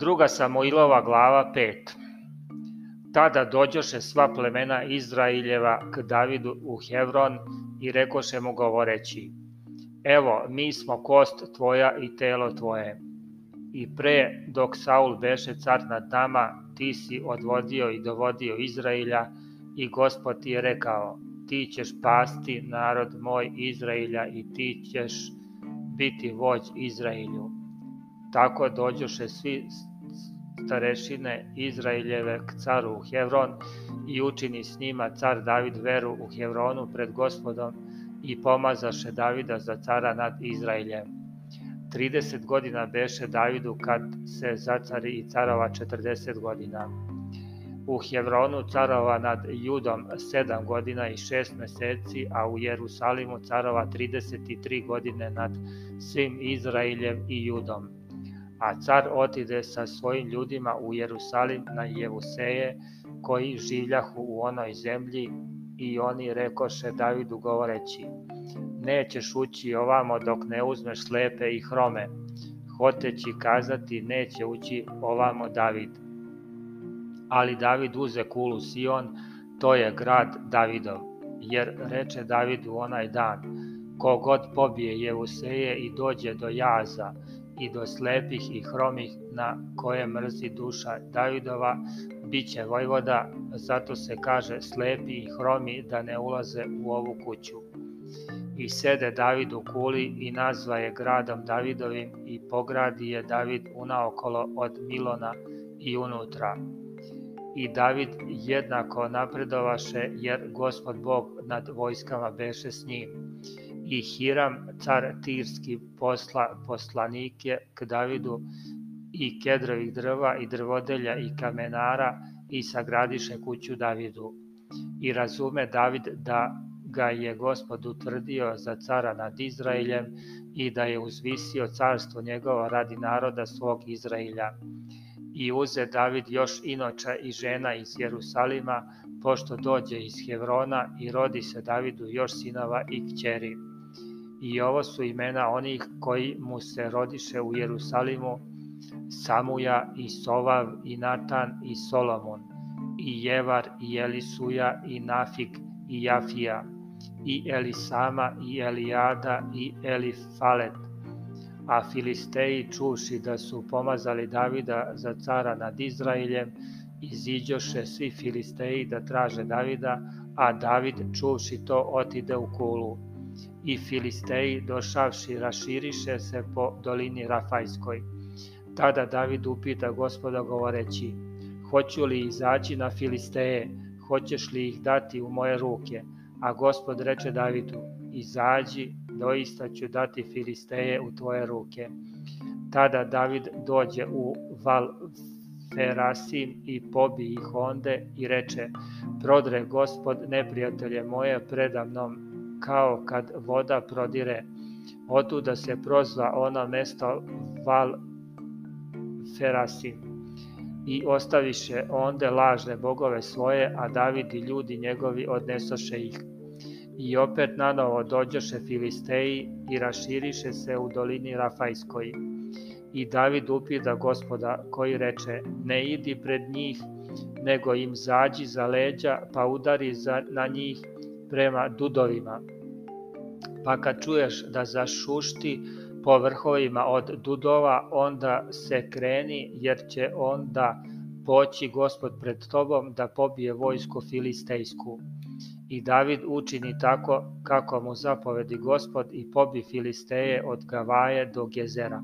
Druga Samoilova glava 5 Tada dođoše sva plemena Izraeljeva k Davidu u Hevron i rekoše mu govoreći Evo, mi smo kost tvoja i telo tvoje. I pre, dok Saul beše car nad nama, ti si odvodio i dovodio Izraelja i gospod ti je rekao, ti ćeš pasti narod moj Izraelja i ti ćeš biti vođ Izraelju. Tako dođoše svi starešine Izraeljeve k caru u Hevron i učini s njima car David veru u Hevronu pred gospodom i pomazaše Davida za cara nad Izraeljem. 30 godina beše Davidu kad se zacari i carova 40 godina. U Hevronu carova nad Judom 7 godina i 6 meseci, a u Jerusalimu carova 33 godine nad svim Izraeljem i Judom. A car otide sa svojim ljudima u Jerusalim na Jevuseje, koji življahu u onoj zemlji, i oni rekoše Davidu govoreći, nećeš ući ovamo dok ne uzmeš slepe i hrome, hoteći kazati neće ući ovamo David. Ali David uze kulu Sion, to je grad Davidov, jer reče Davidu onaj dan, kogod pobije Jevuseje i dođe do jaza i do slepih i hromih na koje mrzi duša Davidova, biće vojvoda, zato se kaže slepi i hromi da ne ulaze u ovu kuću. I sede David u kuli i nazva je gradom Davidovim i pogradi je David unaokolo od Milona i unutra. I David jednako napredovaše jer gospod Bog nad vojskama beše s njim. I Hiram, car Tirski, posla poslanike k Davidu i kedrovih drva i drvodelja i kamenara i sagradiše kuću Davidu. I razume David da ga je gospod utvrdio za cara nad Izraeljem i da je uzvisio carstvo njegovo radi naroda svog Izraelja. I uze David još inoča i žena iz Jerusalima, pošto dođe iz Hevrona i rodi se Davidu još sinova i kćeri. I ovo su imena onih koji mu se rodiše u Jerusalimu, Samuja i Sovav i Natan i Solomon i Jevar i Elisuja i Nafik i Jafija i Elisama i Elijada i Elifalet. A Filisteji čuši da su pomazali Davida za cara nad Izraeljem, iziđoše svi Filisteji da traže Davida, a David čuši to otide u kulu. I Filisteji došavši raširiše se po dolini Rafajskoj Tada David upita gospoda govoreći, hoću li izaći na Filisteje, hoćeš li ih dati u moje ruke? A gospod reče Davidu, izađi, doista ću dati Filisteje u tvoje ruke. Tada David dođe u Val Ferasim i pobi ih onde i reče, prodre gospod neprijatelje moje predamnom, kao kad voda prodire. Otuda se prozva ono mesto Val Ferasim i ostaviše onde lažne bogove svoje, a David i ljudi njegovi odnesoše ih. I opet nanovo dođoše Filisteji i raširiše se u dolini Rafajskoj. I David upida gospoda koji reče, ne idi pred njih, nego im zađi za leđa, pa udari za, na njih prema dudovima. Pa kad čuješ da zašušti, po vrhovima od dudova, onda se kreni, jer će onda poći gospod pred tobom da pobije vojsku filistejsku. I David učini tako kako mu zapovedi gospod i pobi Filisteje od Gavaje do Gezera.